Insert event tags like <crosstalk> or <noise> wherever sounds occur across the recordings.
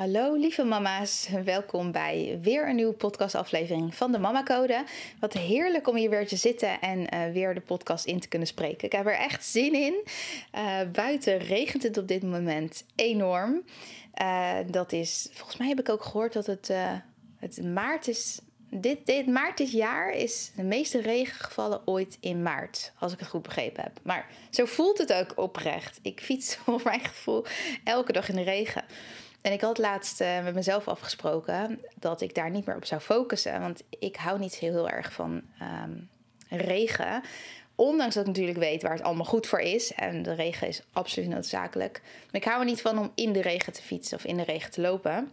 Hallo lieve mama's, welkom bij weer een nieuwe podcastaflevering van de Mama Code. Wat heerlijk om hier weer te zitten en uh, weer de podcast in te kunnen spreken. Ik heb er echt zin in. Uh, buiten regent het op dit moment enorm. Uh, dat is, volgens mij heb ik ook gehoord dat het, het maart is. Dit, dit maart dit jaar is de meeste regen gevallen ooit in maart, als ik het goed begrepen heb. Maar zo voelt het ook oprecht. Ik fiets <laughs> voor mijn gevoel elke dag in de regen. En ik had laatst uh, met mezelf afgesproken dat ik daar niet meer op zou focussen. Want ik hou niet heel, heel erg van um, regen. Ondanks dat ik natuurlijk weet waar het allemaal goed voor is. En de regen is absoluut noodzakelijk. Maar ik hou er niet van om in de regen te fietsen of in de regen te lopen.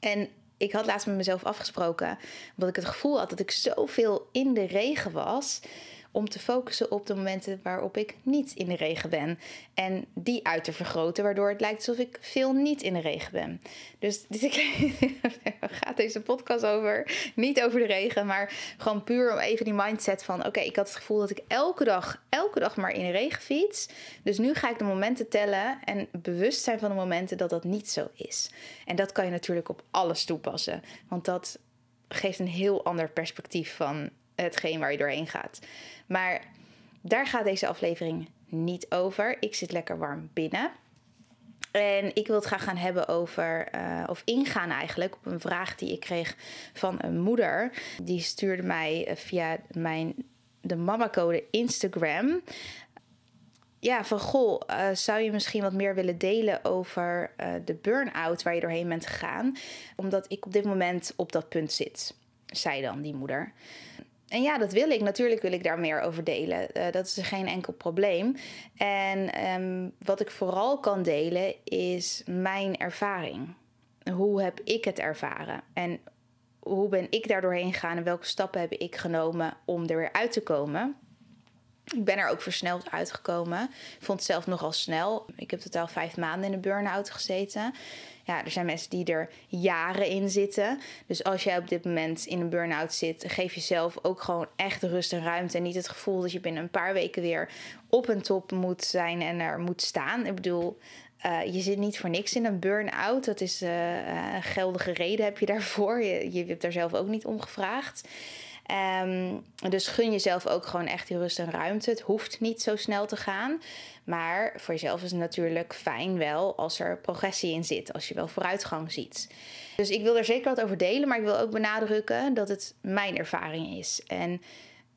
En ik had laatst met mezelf afgesproken, omdat ik het gevoel had dat ik zoveel in de regen was om te focussen op de momenten waarop ik niet in de regen ben. En die uit te vergroten, waardoor het lijkt alsof ik veel niet in de regen ben. Dus <laughs> dit gaat deze podcast over. Niet over de regen, maar gewoon puur om even die mindset van: oké, ik had het gevoel dat ik elke dag, elke dag maar in de regen fiets. Dus nu ga ik de momenten tellen en bewust zijn van de momenten dat dat niet zo is. En dat kan je natuurlijk op alles toepassen, want dat geeft een heel ander perspectief van hetgeen waar je doorheen gaat. Maar daar gaat deze aflevering niet over. Ik zit lekker warm binnen. En ik wil het graag gaan hebben over, uh, of ingaan eigenlijk, op een vraag die ik kreeg van een moeder. Die stuurde mij eh, via mijn, de mama-code Instagram. Ja, van goh, uh, zou je misschien wat meer willen delen over de burn-out waar je doorheen bent gegaan? Omdat ik op dit moment op dat punt zit, zei dan die moeder. En ja, dat wil ik. Natuurlijk wil ik daar meer over delen. Uh, dat is geen enkel probleem. En um, wat ik vooral kan delen is mijn ervaring. Hoe heb ik het ervaren? En hoe ben ik daar doorheen gegaan en welke stappen heb ik genomen om er weer uit te komen? Ik ben er ook versneld uitgekomen. Ik vond het zelf nogal snel. Ik heb totaal vijf maanden in een burn-out gezeten. Ja, er zijn mensen die er jaren in zitten. Dus als jij op dit moment in een burn-out zit, geef jezelf ook gewoon echt rust en ruimte. En niet het gevoel dat je binnen een paar weken weer op een top moet zijn en er moet staan. Ik bedoel, uh, je zit niet voor niks in een burn-out. Dat is uh, een geldige reden heb je daarvoor. Je, je hebt daar zelf ook niet om gevraagd. Um, dus gun jezelf ook gewoon echt die rust en ruimte. Het hoeft niet zo snel te gaan. Maar voor jezelf is het natuurlijk fijn wel als er progressie in zit. Als je wel vooruitgang ziet. Dus ik wil er zeker wat over delen. Maar ik wil ook benadrukken dat het mijn ervaring is. En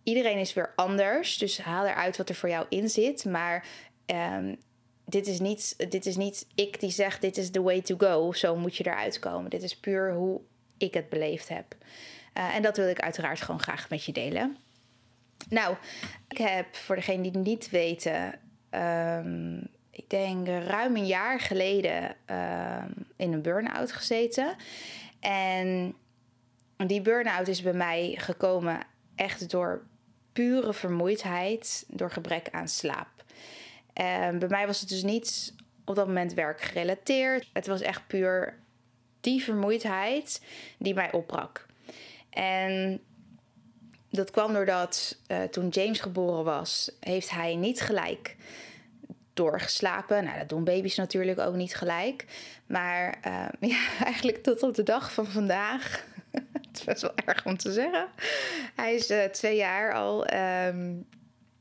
iedereen is weer anders. Dus haal eruit wat er voor jou in zit. Maar um, dit is, niet, dit is niet ik die zegt: dit is the way to go. Zo moet je eruit komen. Dit is puur hoe ik het beleefd heb. Uh, en dat wil ik uiteraard gewoon graag met je delen. Nou, ik heb voor degenen die het niet weten, um, ik denk ruim een jaar geleden um, in een burn-out gezeten. En die burn-out is bij mij gekomen echt door pure vermoeidheid, door gebrek aan slaap. En bij mij was het dus niet op dat moment werkgerelateerd. Het was echt puur die vermoeidheid die mij opbrak. En dat kwam doordat uh, toen James geboren was, heeft hij niet gelijk doorgeslapen. Nou, dat doen baby's natuurlijk ook niet gelijk. Maar uh, <laughs> ja, eigenlijk tot op de dag van vandaag. <laughs> het is best wel erg om te zeggen. Hij is uh, twee jaar al. Um,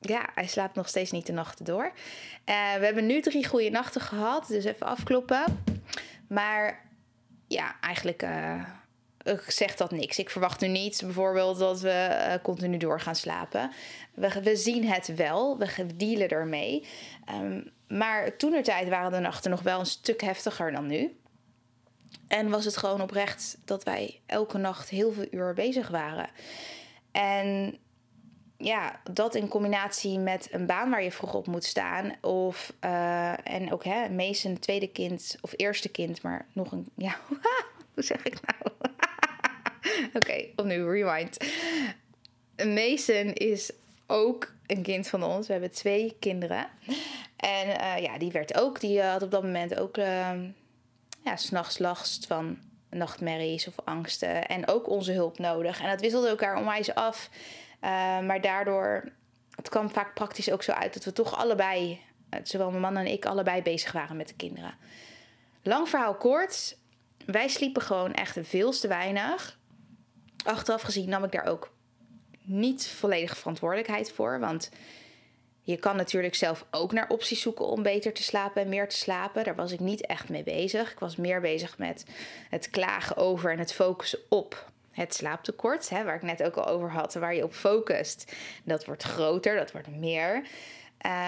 ja, hij slaapt nog steeds niet de nachten door. we hebben nu drie goede nachten gehad, dus even afkloppen. Maar ja, eigenlijk zegt dat niks. Ik verwacht nu niet bijvoorbeeld dat we uh, continu door gaan slapen. We, we, zien het wel, we dealen ermee. Um, maar toen er tijd waren de nachten nog wel een stuk heftiger dan nu. En was het gewoon oprecht dat wij elke nacht heel veel uur bezig waren. En ja, dat in combinatie met een baan waar je vroeg op moet staan. Of, uh, en ook hè, Mason, tweede kind of eerste kind, maar nog een. Ja, <laughs> hoe zeg ik nou? <laughs> Oké, opnieuw, rewind. Mason is ook een kind van ons. We hebben twee kinderen. En uh, ja, die werd ook, die had op dat moment ook uh, ja, s'nachts last van nachtmerries of angsten. En ook onze hulp nodig. En dat wisselde elkaar onwijs af. Uh, maar daardoor, het kwam vaak praktisch ook zo uit dat we toch allebei, zowel mijn man en ik, allebei bezig waren met de kinderen. Lang verhaal kort, wij sliepen gewoon echt veel te weinig. Achteraf gezien nam ik daar ook niet volledige verantwoordelijkheid voor. Want je kan natuurlijk zelf ook naar opties zoeken om beter te slapen en meer te slapen. Daar was ik niet echt mee bezig. Ik was meer bezig met het klagen over en het focussen op het slaaptekort, hè, waar ik net ook al over had, waar je op focust. Dat wordt groter, dat wordt meer.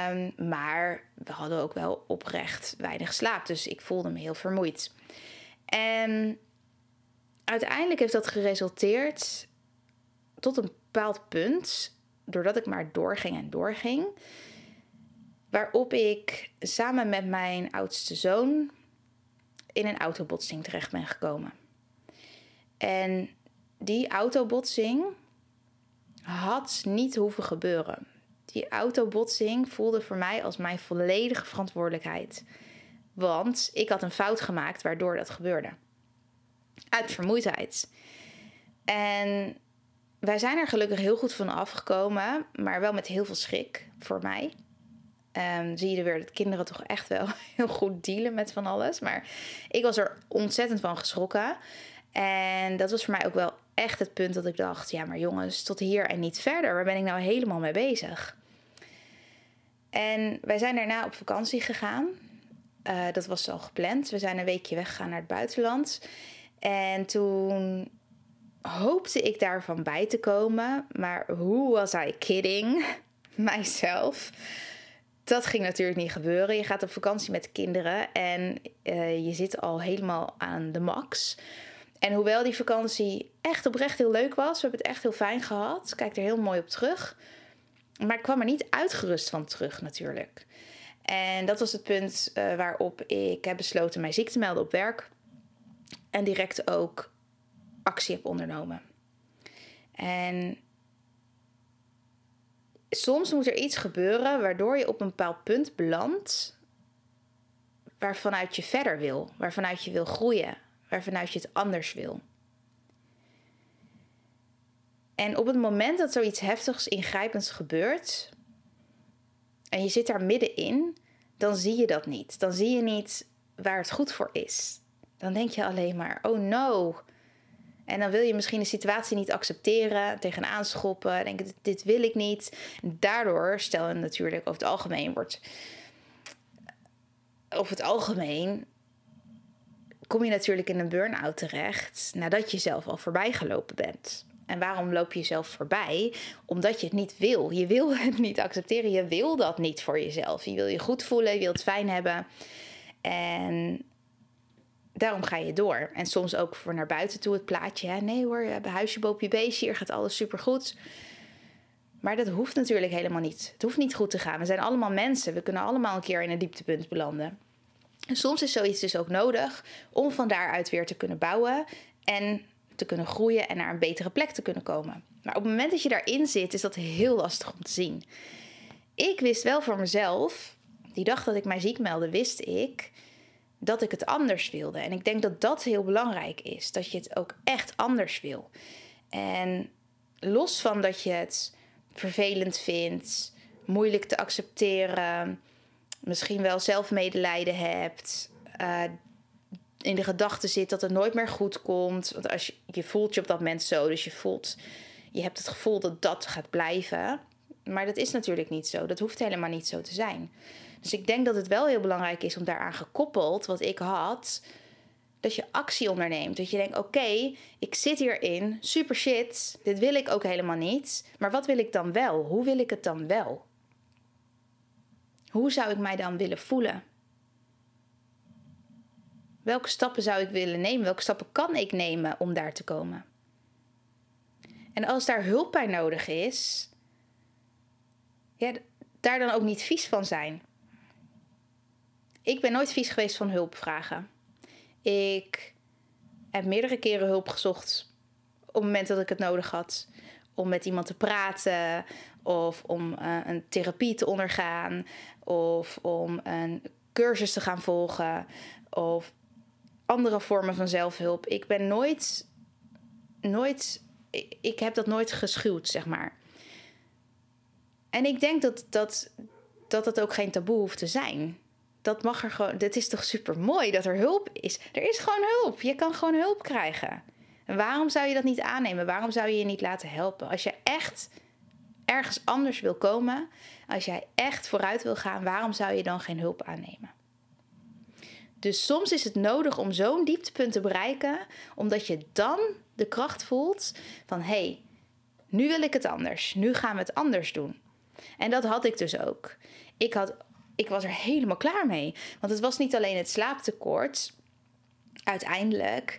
Um, maar we hadden ook wel oprecht weinig slaap, dus ik voelde me heel vermoeid. En uiteindelijk heeft dat geresulteerd tot een bepaald punt, doordat ik maar doorging en doorging, waarop ik samen met mijn oudste zoon in een autobotsing terecht ben gekomen. En die autobotsing had niet hoeven gebeuren. Die autobotsing voelde voor mij als mijn volledige verantwoordelijkheid. Want ik had een fout gemaakt waardoor dat gebeurde. Uit vermoeidheid. En wij zijn er gelukkig heel goed van afgekomen, maar wel met heel veel schrik voor mij. Um, zie je er weer dat kinderen toch echt wel <laughs> heel goed dealen met van alles. Maar ik was er ontzettend van geschrokken. En dat was voor mij ook wel echt het punt dat ik dacht: ja, maar jongens, tot hier en niet verder. Waar ben ik nou helemaal mee bezig? En wij zijn daarna op vakantie gegaan. Uh, dat was al gepland. We zijn een weekje weggegaan naar het buitenland. En toen hoopte ik daarvan bij te komen. Maar hoe was I kidding <laughs> myself? Dat ging natuurlijk niet gebeuren. Je gaat op vakantie met kinderen en uh, je zit al helemaal aan de max. En hoewel die vakantie echt oprecht heel leuk was, we hebben het echt heel fijn gehad. Kijk er heel mooi op terug. Maar ik kwam er niet uitgerust van terug natuurlijk. En dat was het punt uh, waarop ik heb besloten mij ziek te melden op werk. En direct ook actie heb ondernomen. En soms moet er iets gebeuren waardoor je op een bepaald punt belandt waarvanuit je verder wil, waarvanuit je wil groeien, waarvanuit je het anders wil. En op het moment dat zoiets heftigs, ingrijpends gebeurt en je zit daar middenin, dan zie je dat niet. Dan zie je niet waar het goed voor is. Dan denk je alleen maar: oh no, en dan wil je misschien de situatie niet accepteren, tegenaan schoppen, denken dit wil ik niet. daardoor, stel je natuurlijk over het algemeen wordt, over het algemeen kom je natuurlijk in een burn-out terecht nadat je zelf al voorbij gelopen bent. En waarom loop je jezelf voorbij? Omdat je het niet wil. Je wil <laughs> het niet accepteren. Je wil dat niet voor jezelf. Je wil je goed voelen, je wil het fijn hebben. En daarom ga je door. En soms ook voor naar buiten toe het plaatje. Hè? Nee hoor, hebben huisje, boompje, beestje. Hier gaat alles supergoed. Maar dat hoeft natuurlijk helemaal niet. Het hoeft niet goed te gaan. We zijn allemaal mensen. We kunnen allemaal een keer in een dieptepunt belanden. En soms is zoiets dus ook nodig om van daaruit weer te kunnen bouwen en te kunnen groeien en naar een betere plek te kunnen komen. Maar op het moment dat je daarin zit, is dat heel lastig om te zien. Ik wist wel voor mezelf, die dag dat ik mij ziek meldde, wist ik dat ik het anders wilde. En ik denk dat dat heel belangrijk is. Dat je het ook echt anders wil. En los van dat je het vervelend vindt, moeilijk te accepteren, misschien wel zelfmedelijden hebt, uh, in de gedachte zit dat het nooit meer goed komt. Want als je, je voelt je op dat moment zo, dus je voelt, je hebt het gevoel dat dat gaat blijven. Maar dat is natuurlijk niet zo. Dat hoeft helemaal niet zo te zijn. Dus ik denk dat het wel heel belangrijk is om daaraan gekoppeld, wat ik had, dat je actie onderneemt. Dat je denkt: oké, ik zit hierin, super shit, dit wil ik ook helemaal niet. Maar wat wil ik dan wel? Hoe wil ik het dan wel? Hoe zou ik mij dan willen voelen? Welke stappen zou ik willen nemen? Welke stappen kan ik nemen om daar te komen? En als daar hulp bij nodig is, ja, daar dan ook niet vies van zijn. Ik ben nooit vies geweest van hulp vragen. Ik heb meerdere keren hulp gezocht op het moment dat ik het nodig had. Om met iemand te praten, of om uh, een therapie te ondergaan, of om een cursus te gaan volgen, of andere vormen van zelfhulp. Ik ben nooit, nooit, ik, ik heb dat nooit geschuwd, zeg maar. En ik denk dat dat, dat het ook geen taboe hoeft te zijn. Dat mag er gewoon. Dit is toch super mooi dat er hulp is. Er is gewoon hulp. Je kan gewoon hulp krijgen. En waarom zou je dat niet aannemen? Waarom zou je je niet laten helpen? Als je echt ergens anders wil komen, als jij echt vooruit wil gaan, waarom zou je dan geen hulp aannemen? Dus soms is het nodig om zo'n dieptepunt te bereiken, omdat je dan de kracht voelt van hé, hey, nu wil ik het anders. Nu gaan we het anders doen. En dat had ik dus ook. Ik, had, ik was er helemaal klaar mee. Want het was niet alleen het slaaptekort. Uiteindelijk,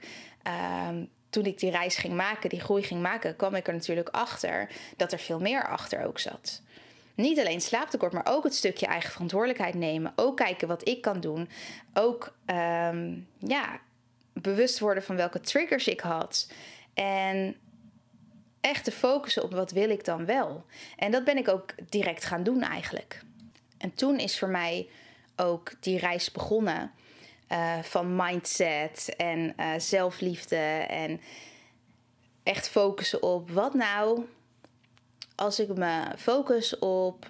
um, toen ik die reis ging maken, die groei ging maken, kwam ik er natuurlijk achter dat er veel meer achter ook zat. Niet alleen slaaptekort, maar ook het stukje eigen verantwoordelijkheid nemen. Ook kijken wat ik kan doen. Ook um, ja, bewust worden van welke triggers ik had. En echt te focussen op wat wil ik dan wel. En dat ben ik ook direct gaan doen eigenlijk. En toen is voor mij ook die reis begonnen uh, van mindset en uh, zelfliefde en echt focussen op wat nou als ik me focus op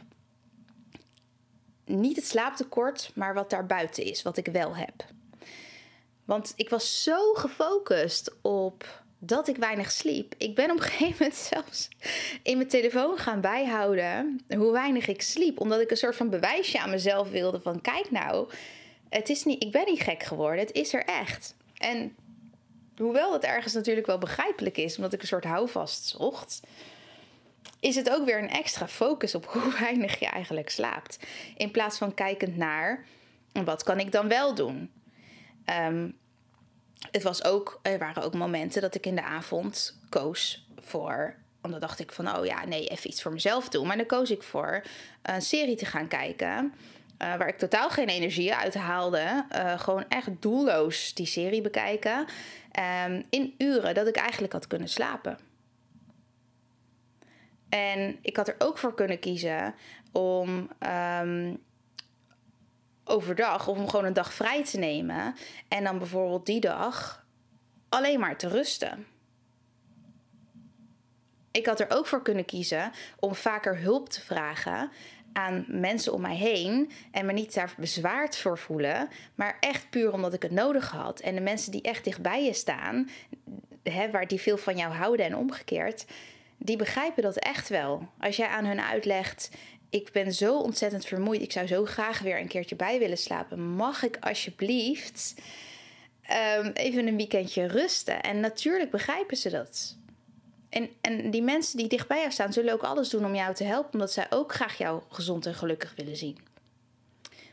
niet het slaaptekort, maar wat daar buiten is, wat ik wel heb. Want ik was zo gefocust op dat ik weinig sliep. Ik ben op een gegeven moment <laughs> zelfs in mijn telefoon gaan bijhouden hoe weinig ik sliep. Omdat ik een soort van bewijsje aan mezelf wilde van kijk nou, het is niet, ik ben niet gek geworden, het is er echt. En hoewel het ergens natuurlijk wel begrijpelijk is, omdat ik een soort houvast zocht, is het ook weer een extra focus op <laughs> hoe weinig je eigenlijk slaapt. In plaats van kijkend naar wat kan ik dan wel doen. Um, het was ook, er waren ook momenten dat ik in de avond koos voor. Dan dacht ik van, oh ja, nee, even iets voor mezelf doen. Maar dan koos ik voor een serie te gaan kijken. Uh, waar ik totaal geen energie uit haalde. Uh, gewoon echt doelloos die serie bekijken. Um, in uren dat ik eigenlijk had kunnen slapen. En ik had er ook voor kunnen kiezen om um, overdag of om gewoon een dag vrij te nemen en dan bijvoorbeeld die dag alleen maar te rusten. Ik had er ook voor kunnen kiezen om vaker hulp te vragen aan mensen om mij heen en me niet daar bezwaard voor voelen, maar echt puur omdat ik het nodig had. En de mensen die echt dichtbij je staan, hè, waar die veel van jou houden en omgekeerd, die begrijpen dat echt wel. Als jij aan hun uitlegt ik ben zo ontzettend vermoeid. Ik zou zo graag weer een keertje bij willen slapen. Mag ik alsjeblieft um, even een weekendje rusten? En natuurlijk begrijpen ze dat. En, en die mensen die dichtbij jou staan, zullen ook alles doen om jou te helpen, omdat zij ook graag jou gezond en gelukkig willen zien.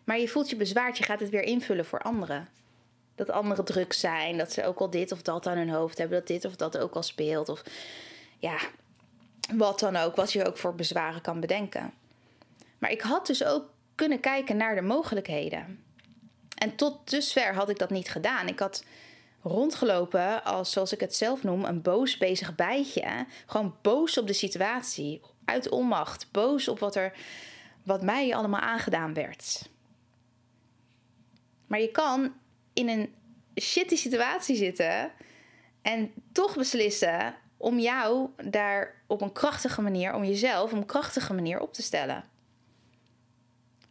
Maar je voelt je bezwaard, je gaat het weer invullen voor anderen. Dat anderen druk zijn, dat ze ook al dit of dat aan hun hoofd hebben, dat dit of dat ook al speelt. Of ja, wat dan ook, wat je ook voor bezwaren kan bedenken. Maar ik had dus ook kunnen kijken naar de mogelijkheden. En tot dusver had ik dat niet gedaan. Ik had rondgelopen als, zoals ik het zelf noem, een boos bezig bijtje. Gewoon boos op de situatie, uit onmacht, boos op wat, er, wat mij allemaal aangedaan werd. Maar je kan in een shitty situatie zitten en toch beslissen om jou daar op een krachtige manier, om jezelf op een krachtige manier op te stellen.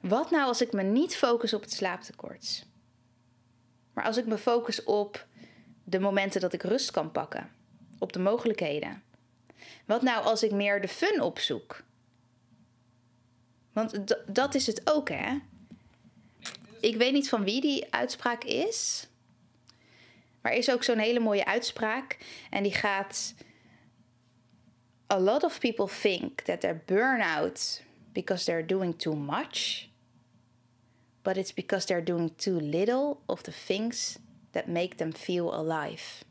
Wat nou als ik me niet focus op het slaaptekort? Maar als ik me focus op de momenten dat ik rust kan pakken, op de mogelijkheden. Wat nou als ik meer de fun opzoek? Want dat is het ook, hè? Ik weet niet van wie die uitspraak is. Maar er is ook zo'n hele mooie uitspraak. En die gaat. A lot of people think that they're burn-out because they're doing too much but it's because they're doing too little of the things that make them feel alive.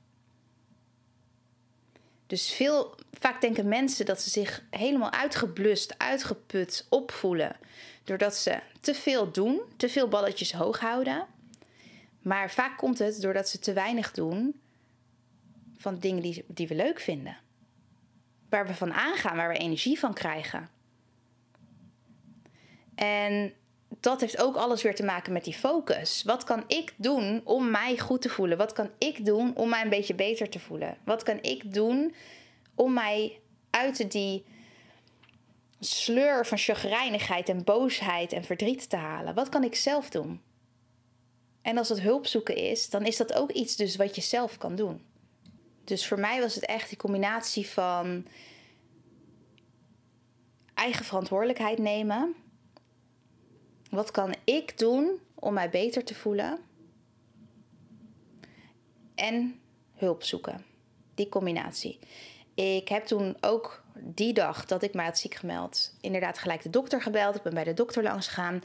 Dus veel, vaak denken mensen dat ze zich helemaal uitgeblust, uitgeput opvoelen. Doordat ze te veel doen, te veel balletjes hoog houden. Maar vaak komt het doordat ze te weinig doen van dingen die, die we leuk vinden. Waar we van aangaan, waar we energie van krijgen. En dat heeft ook alles weer te maken met die focus. Wat kan ik doen om mij goed te voelen? Wat kan ik doen om mij een beetje beter te voelen? Wat kan ik doen om mij uit die sleur van chagrijnigheid en boosheid en verdriet te halen? Wat kan ik zelf doen? En als het hulp zoeken is, dan is dat ook iets dus wat je zelf kan doen. Dus voor mij was het echt die combinatie van eigen verantwoordelijkheid nemen wat kan ik doen om mij beter te voelen? En hulp zoeken. Die combinatie. Ik heb toen ook die dag dat ik mij had ziek gemeld, inderdaad gelijk de dokter gebeld. Ik ben bij de dokter langs gegaan.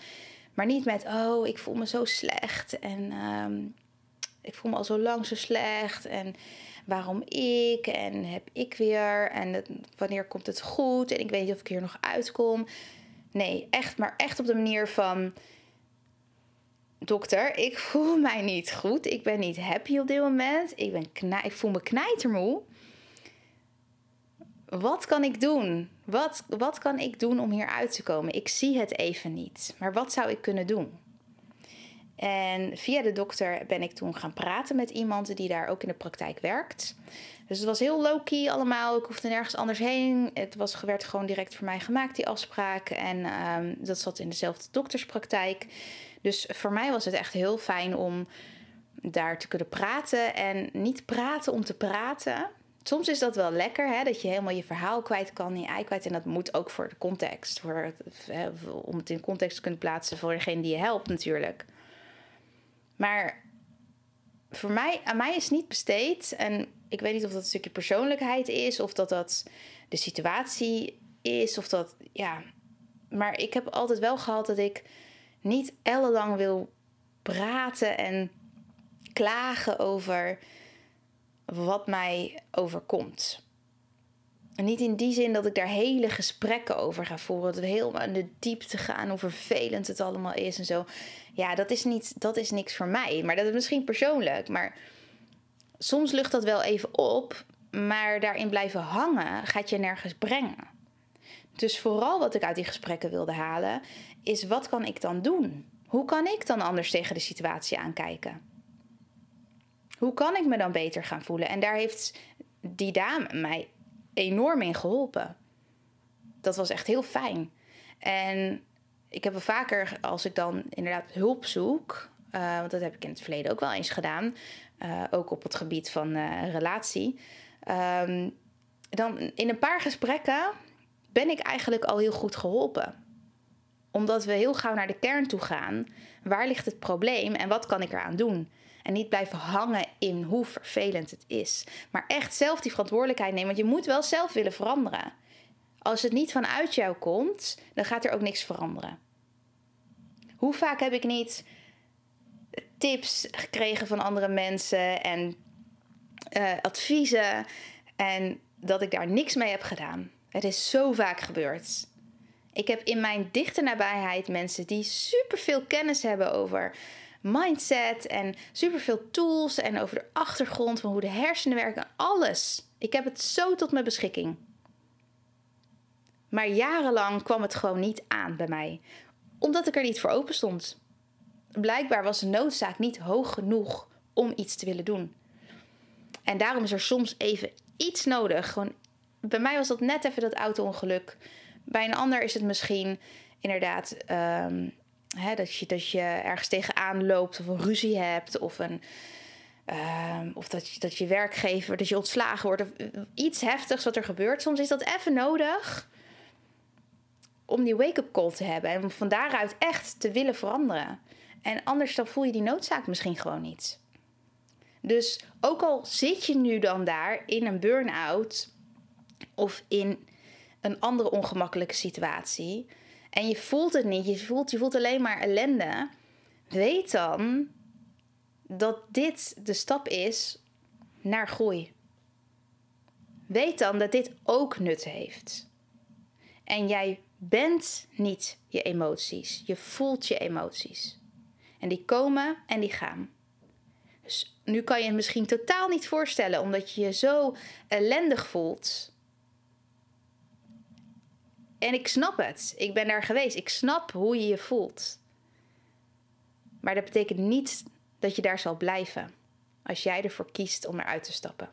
Maar niet met, oh, ik voel me zo slecht. En ehm, ik voel me al zo lang zo slecht. En waarom ik? En heb ik weer? En wanneer komt het goed? En ik weet niet of ik hier nog uitkom. Nee, echt, maar echt op de manier van. Dokter, ik <laughs> voel mij niet goed. Ik ben niet happy op dit moment. Ik, ben ik voel me knijtermoe. Wat kan ik doen? Wat, wat kan ik doen om hier uit te komen? Ik zie het even niet. Maar wat zou ik kunnen doen? En via de dokter ben ik toen gaan praten met iemand die daar ook in de praktijk werkt. Dus het was heel low-key allemaal. Ik hoefde nergens anders heen. Het was, werd gewoon direct voor mij gemaakt, die afspraak. En ehm, dat zat in dezelfde dokterspraktijk. Dus voor mij was het echt heel fijn om daar te kunnen praten. En niet praten om te praten. Soms is dat wel lekker, hè, dat je helemaal je verhaal kwijt kan, je ei kwijt. En dat moet ook voor de context, voor, om het in context te kunnen plaatsen voor degene die je helpt natuurlijk. Maar voor mij, aan mij is niet besteed. En ik weet niet of dat een stukje persoonlijkheid is, of dat dat de situatie is, of dat, ja. Maar ik heb altijd wel gehad dat ik niet ellenlang wil praten en klagen over wat mij overkomt. En niet in die zin dat ik daar hele gesprekken over ga voeren. Dat helemaal in de diepte gaan hoe vervelend het allemaal is en zo. Ja, dat is, niet, dat is niks voor mij. Maar dat is misschien persoonlijk. Maar soms lucht dat wel even op. Maar daarin blijven hangen gaat je nergens brengen. Dus vooral wat ik uit die gesprekken wilde halen, is wat kan ik dan doen? Hoe kan ik dan anders tegen de situatie aankijken? Hoe kan ik me dan beter gaan voelen? En daar heeft die dame mij enorm in geholpen. Dat was echt heel fijn. En ik heb wel vaker, als ik dan inderdaad hulp zoek, uh, want dat heb ik in het verleden ook wel eens gedaan, uh, ook op het gebied van uh, relatie. Um, dan in een paar gesprekken ben ik eigenlijk al heel goed geholpen. Omdat we heel gauw naar de kern toe gaan. Waar ligt het probleem en wat kan ik eraan doen? En niet blijven hangen in hoe vervelend het is. Maar echt zelf die verantwoordelijkheid nemen. Want je moet wel zelf willen veranderen. Als het niet vanuit jou komt, dan gaat er ook niks veranderen. Hoe vaak heb ik niet tips gekregen van andere mensen en uh, adviezen en dat ik daar niks mee heb gedaan? Het is zo vaak gebeurd. Ik heb in mijn dichte nabijheid mensen die superveel kennis hebben over mindset en superveel tools en over de achtergrond van hoe de hersenen werken. Alles. Ik heb het zo tot mijn beschikking. Maar jarenlang kwam het gewoon niet aan bij mij, omdat ik er niet voor open stond. Blijkbaar was de noodzaak niet hoog genoeg om iets te willen doen. En daarom is er soms even iets nodig. Gewoon, bij mij was dat net even dat auto-ongeluk. Bij een ander is het misschien inderdaad ehm, hè, dat, je, dat je ergens tegenaan loopt of een ruzie hebt of een. Ehm, of dat je, dat je werkgever, dat je ontslagen wordt. Of iets heftigs wat er gebeurt. Soms is dat even nodig om die wake-up call te hebben. En om van daaruit echt te willen veranderen. En anders dan voel je die noodzaak misschien gewoon niet. Dus ook al zit je nu dan daar in een burn-out of in een andere ongemakkelijke situatie en je voelt het niet, je voelt, je voelt alleen maar ellende, weet dan dat dit de stap is naar groei. Weet dan dat dit ook nut heeft. En jij bent niet je emoties. Je voelt je emoties. En die komen en die gaan. Dus nu kan je het misschien totaal niet voorstellen, omdat je je zo ellendig voelt. En ik snap het. Ik ben daar geweest. Ik snap hoe je je voelt. Maar dat betekent niet dat je daar zal blijven. Als jij ervoor kiest om eruit te stappen.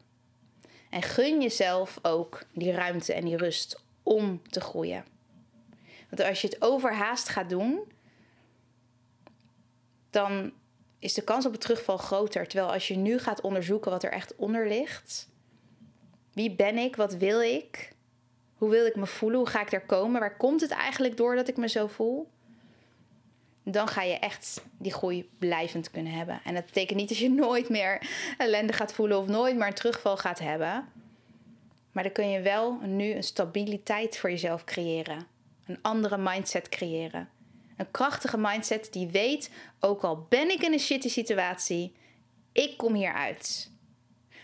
En gun jezelf ook die ruimte en die rust om te groeien. Want als je het overhaast gaat doen, dan is de kans op het terugval groter. Terwijl als je nu gaat onderzoeken wat er echt onder ligt. Wie ben ik? Wat wil ik? Hoe wil ik me voelen? Hoe ga ik daar komen? Waar komt het eigenlijk door dat ik me zo voel? Dan ga je echt die groei blijvend kunnen hebben. En dat betekent niet dat je <laughs> nooit meer ellende gaat voelen of nooit meer een terugval gaat hebben. Maar dan kun je wel nu een stabiliteit voor jezelf creëren. Een andere mindset creëren. Een krachtige mindset die weet, ook al ben ik in een shitty situatie, ik kom hieruit.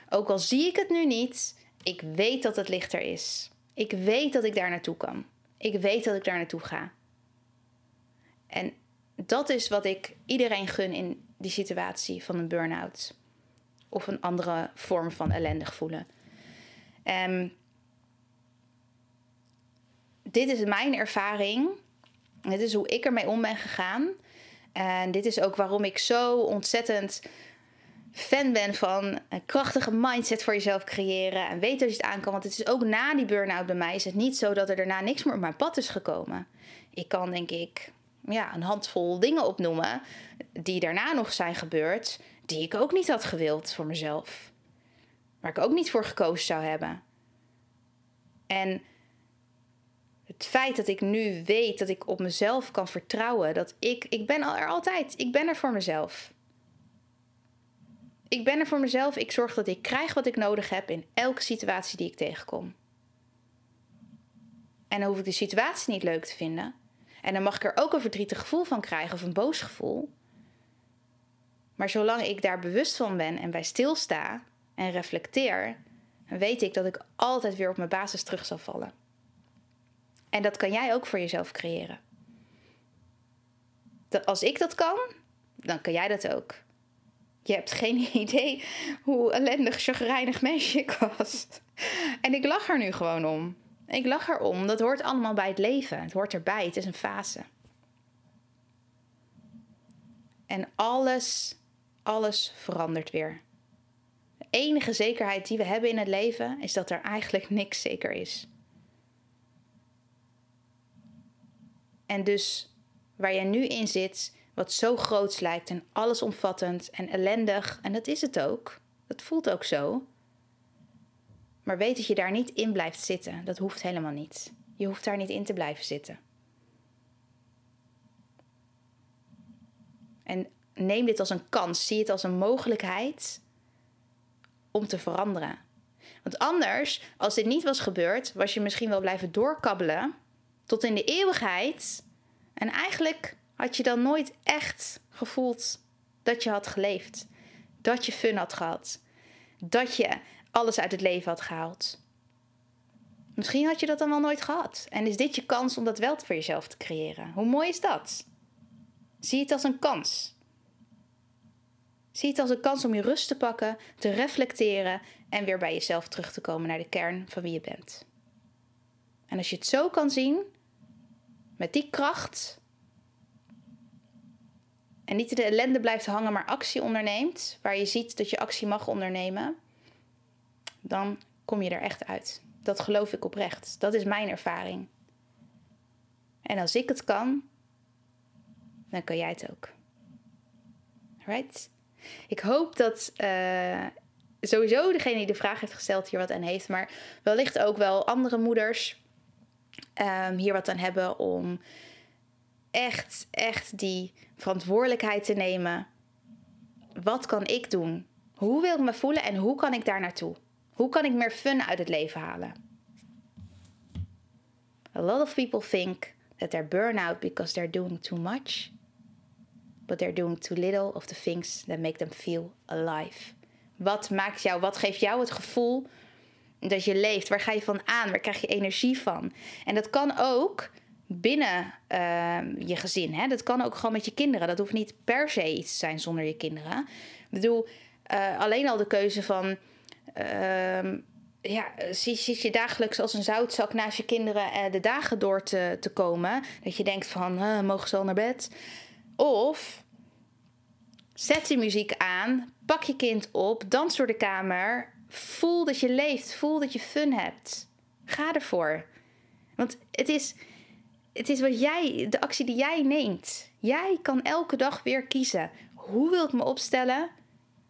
Ook al zie ik het nu niet, ik weet dat het lichter is. Ik weet dat ik daar naartoe kan. Ik weet dat ik daar naartoe ga. En dat is wat ik iedereen gun in die situatie van een burn-out. Of een andere vorm van ellendig voelen. Um, dit is mijn ervaring. Dit is hoe ik ermee om ben gegaan. En dit is ook waarom ik zo ontzettend fan ben van een krachtige mindset voor jezelf creëren. En weet dat je het aan kan. Want het is ook na die burn-out bij mij is het niet zo dat er daarna niks meer op mijn pad is gekomen. Ik kan denk ik ja, een handvol dingen opnoemen die daarna nog zijn gebeurd. Die ik ook niet had gewild voor mezelf. Waar ik ook niet voor gekozen zou hebben. En het feit dat ik nu weet dat ik op mezelf kan vertrouwen, dat ik, ik ben er altijd, ik ben er voor mezelf. Ik ben er voor mezelf, ik zorg dat ik krijg wat ik nodig heb in elke situatie die ik tegenkom. En dan hoef ik de situatie niet leuk te vinden. En dan mag ik er ook een verdrietig gevoel van krijgen of een boos gevoel. Maar zolang ik daar bewust van ben en bij stilsta en reflecteer, weet ik dat ik altijd weer op mijn basis terug zal vallen. En dat kan jij ook voor jezelf creëren. Dat als ik dat kan, dan kan jij dat ook. Je hebt geen <laughs> idee hoe ellendig, chagrijnig meisje ik was. En ik lach er nu gewoon om. Ik lach erom. Dat hoort allemaal bij het leven. Het hoort erbij. Het is een fase. En alles, alles verandert weer. De enige zekerheid die we hebben in het leven is dat er eigenlijk niks zeker is. En dus waar jij nu in zit, wat zo groots lijkt en allesomvattend en ellendig, en dat is het ook, dat voelt ook zo. Maar weet dat je daar niet in blijft zitten. Dat hoeft helemaal niet. Je hoeft daar niet in te blijven zitten. En neem dit als een kans, zie het als een mogelijkheid om te veranderen. Want anders, als dit niet was gebeurd, was je misschien wel blijven doorkabbelen tot in de eeuwigheid. En eigenlijk had je dan nooit echt gevoeld dat je had geleefd. Dat je fun had gehad. Dat je alles uit het leven had gehaald. Misschien had je dat dan wel nooit gehad. En is dit je kans om dat wel voor jezelf te creëren? Hoe mooi is dat? Zie het als een kans. Zie het als een kans om je rust te pakken, te reflecteren en weer bij jezelf terug te komen naar de kern van wie je bent. En als je het zo kan zien, met die kracht. En niet in de ellende blijft hangen, maar actie onderneemt. Waar je ziet dat je actie mag ondernemen. Dan kom je er echt uit. Dat geloof ik oprecht. Dat is mijn ervaring. En als ik het kan, dan kan jij het ook. Right? Ik hoop dat uh, sowieso degene die de vraag heeft gesteld hier wat aan heeft, maar wellicht ook wel andere moeders um, hier wat aan hebben om echt, echt die verantwoordelijkheid te nemen. Wat kan ik doen? Hoe wil ik me voelen en hoe kan ik daar naartoe? Hoe kan ik meer fun uit het leven halen? A lot of people think that they're burnout because they're doing too much. but they're doing too little of the things that make them feel alive. Wat maakt jou, wat geeft jou het gevoel dat je leeft? Waar ga je van aan? Waar krijg je energie van? En dat kan ook binnen ehm, je gezin. Hè? Dat kan ook gewoon met je kinderen. Dat hoeft niet per se iets te zijn zonder je kinderen. Ik bedoel, uh, alleen al de keuze van. Uh, ja, zit je dagelijks als een zoutzak naast je kinderen uh, de dagen door te, te komen. Dat je denkt van, mogen ze al naar bed? Of zet die muziek aan, pak je kind op, dans door de kamer. Voel dat je leeft, voel dat je fun hebt. Ga ervoor. Want het is, het is wat jij, de actie die jij neemt. Jij kan elke dag weer kiezen. Hoe wil ik me opstellen?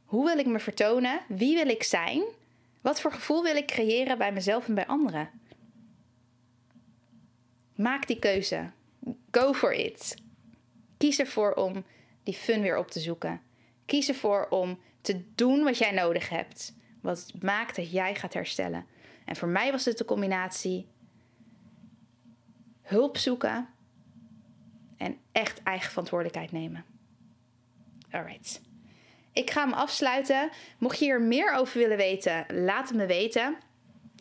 Hoe wil ik me vertonen? Wie wil ik zijn? Wat voor gevoel wil ik creëren bij mezelf en bij anderen? Maak die keuze. Go for it. Kies ervoor om die fun weer op te zoeken. Kies ervoor om te doen wat jij nodig hebt. Wat maakt dat jij gaat herstellen. En voor mij was het de combinatie hulp zoeken en echt eigen verantwoordelijkheid nemen. Alright. Ik ga hem afsluiten. Mocht je hier meer over willen weten, laat het me weten.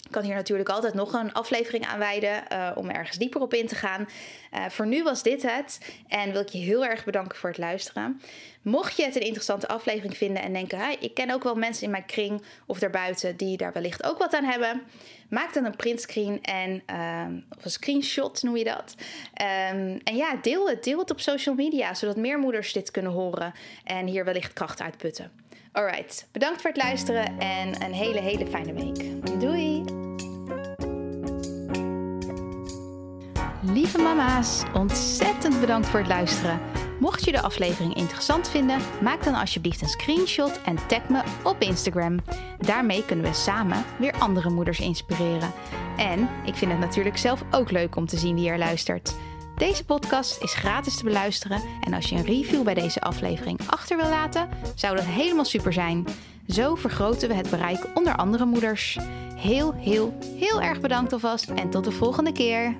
Ik kan hier natuurlijk altijd nog een aflevering aan wijden uh, om ergens dieper op in te gaan. Uh, voor nu was dit het en wil ik je heel erg bedanken voor het luisteren. Mocht je het een interessante aflevering vinden en denken, hey, ik ken ook wel mensen in mijn kring of daarbuiten die daar wellicht ook wat aan hebben, maak dan een printscreen en um, of een screenshot noem je dat. Um, en ja, deel het, deel het op social media, zodat meer moeders dit kunnen horen en hier wellicht kracht uitputten. Alright, bedankt voor het luisteren en een hele, hele fijne week. Doei! Lieve mama's, ontzettend bedankt voor het luisteren. Mocht je de aflevering interessant vinden, maak dan alsjeblieft een screenshot en tag me op Instagram. Daarmee kunnen we samen weer andere moeders inspireren. En ik vind het natuurlijk zelf ook leuk om te zien wie er luistert. Deze podcast is gratis te beluisteren en als je een review bij deze aflevering achter wil laten, zou dat helemaal super zijn. Zo vergroten we het bereik onder andere moeders. Heel, heel, heel erg bedankt alvast en tot de volgende keer.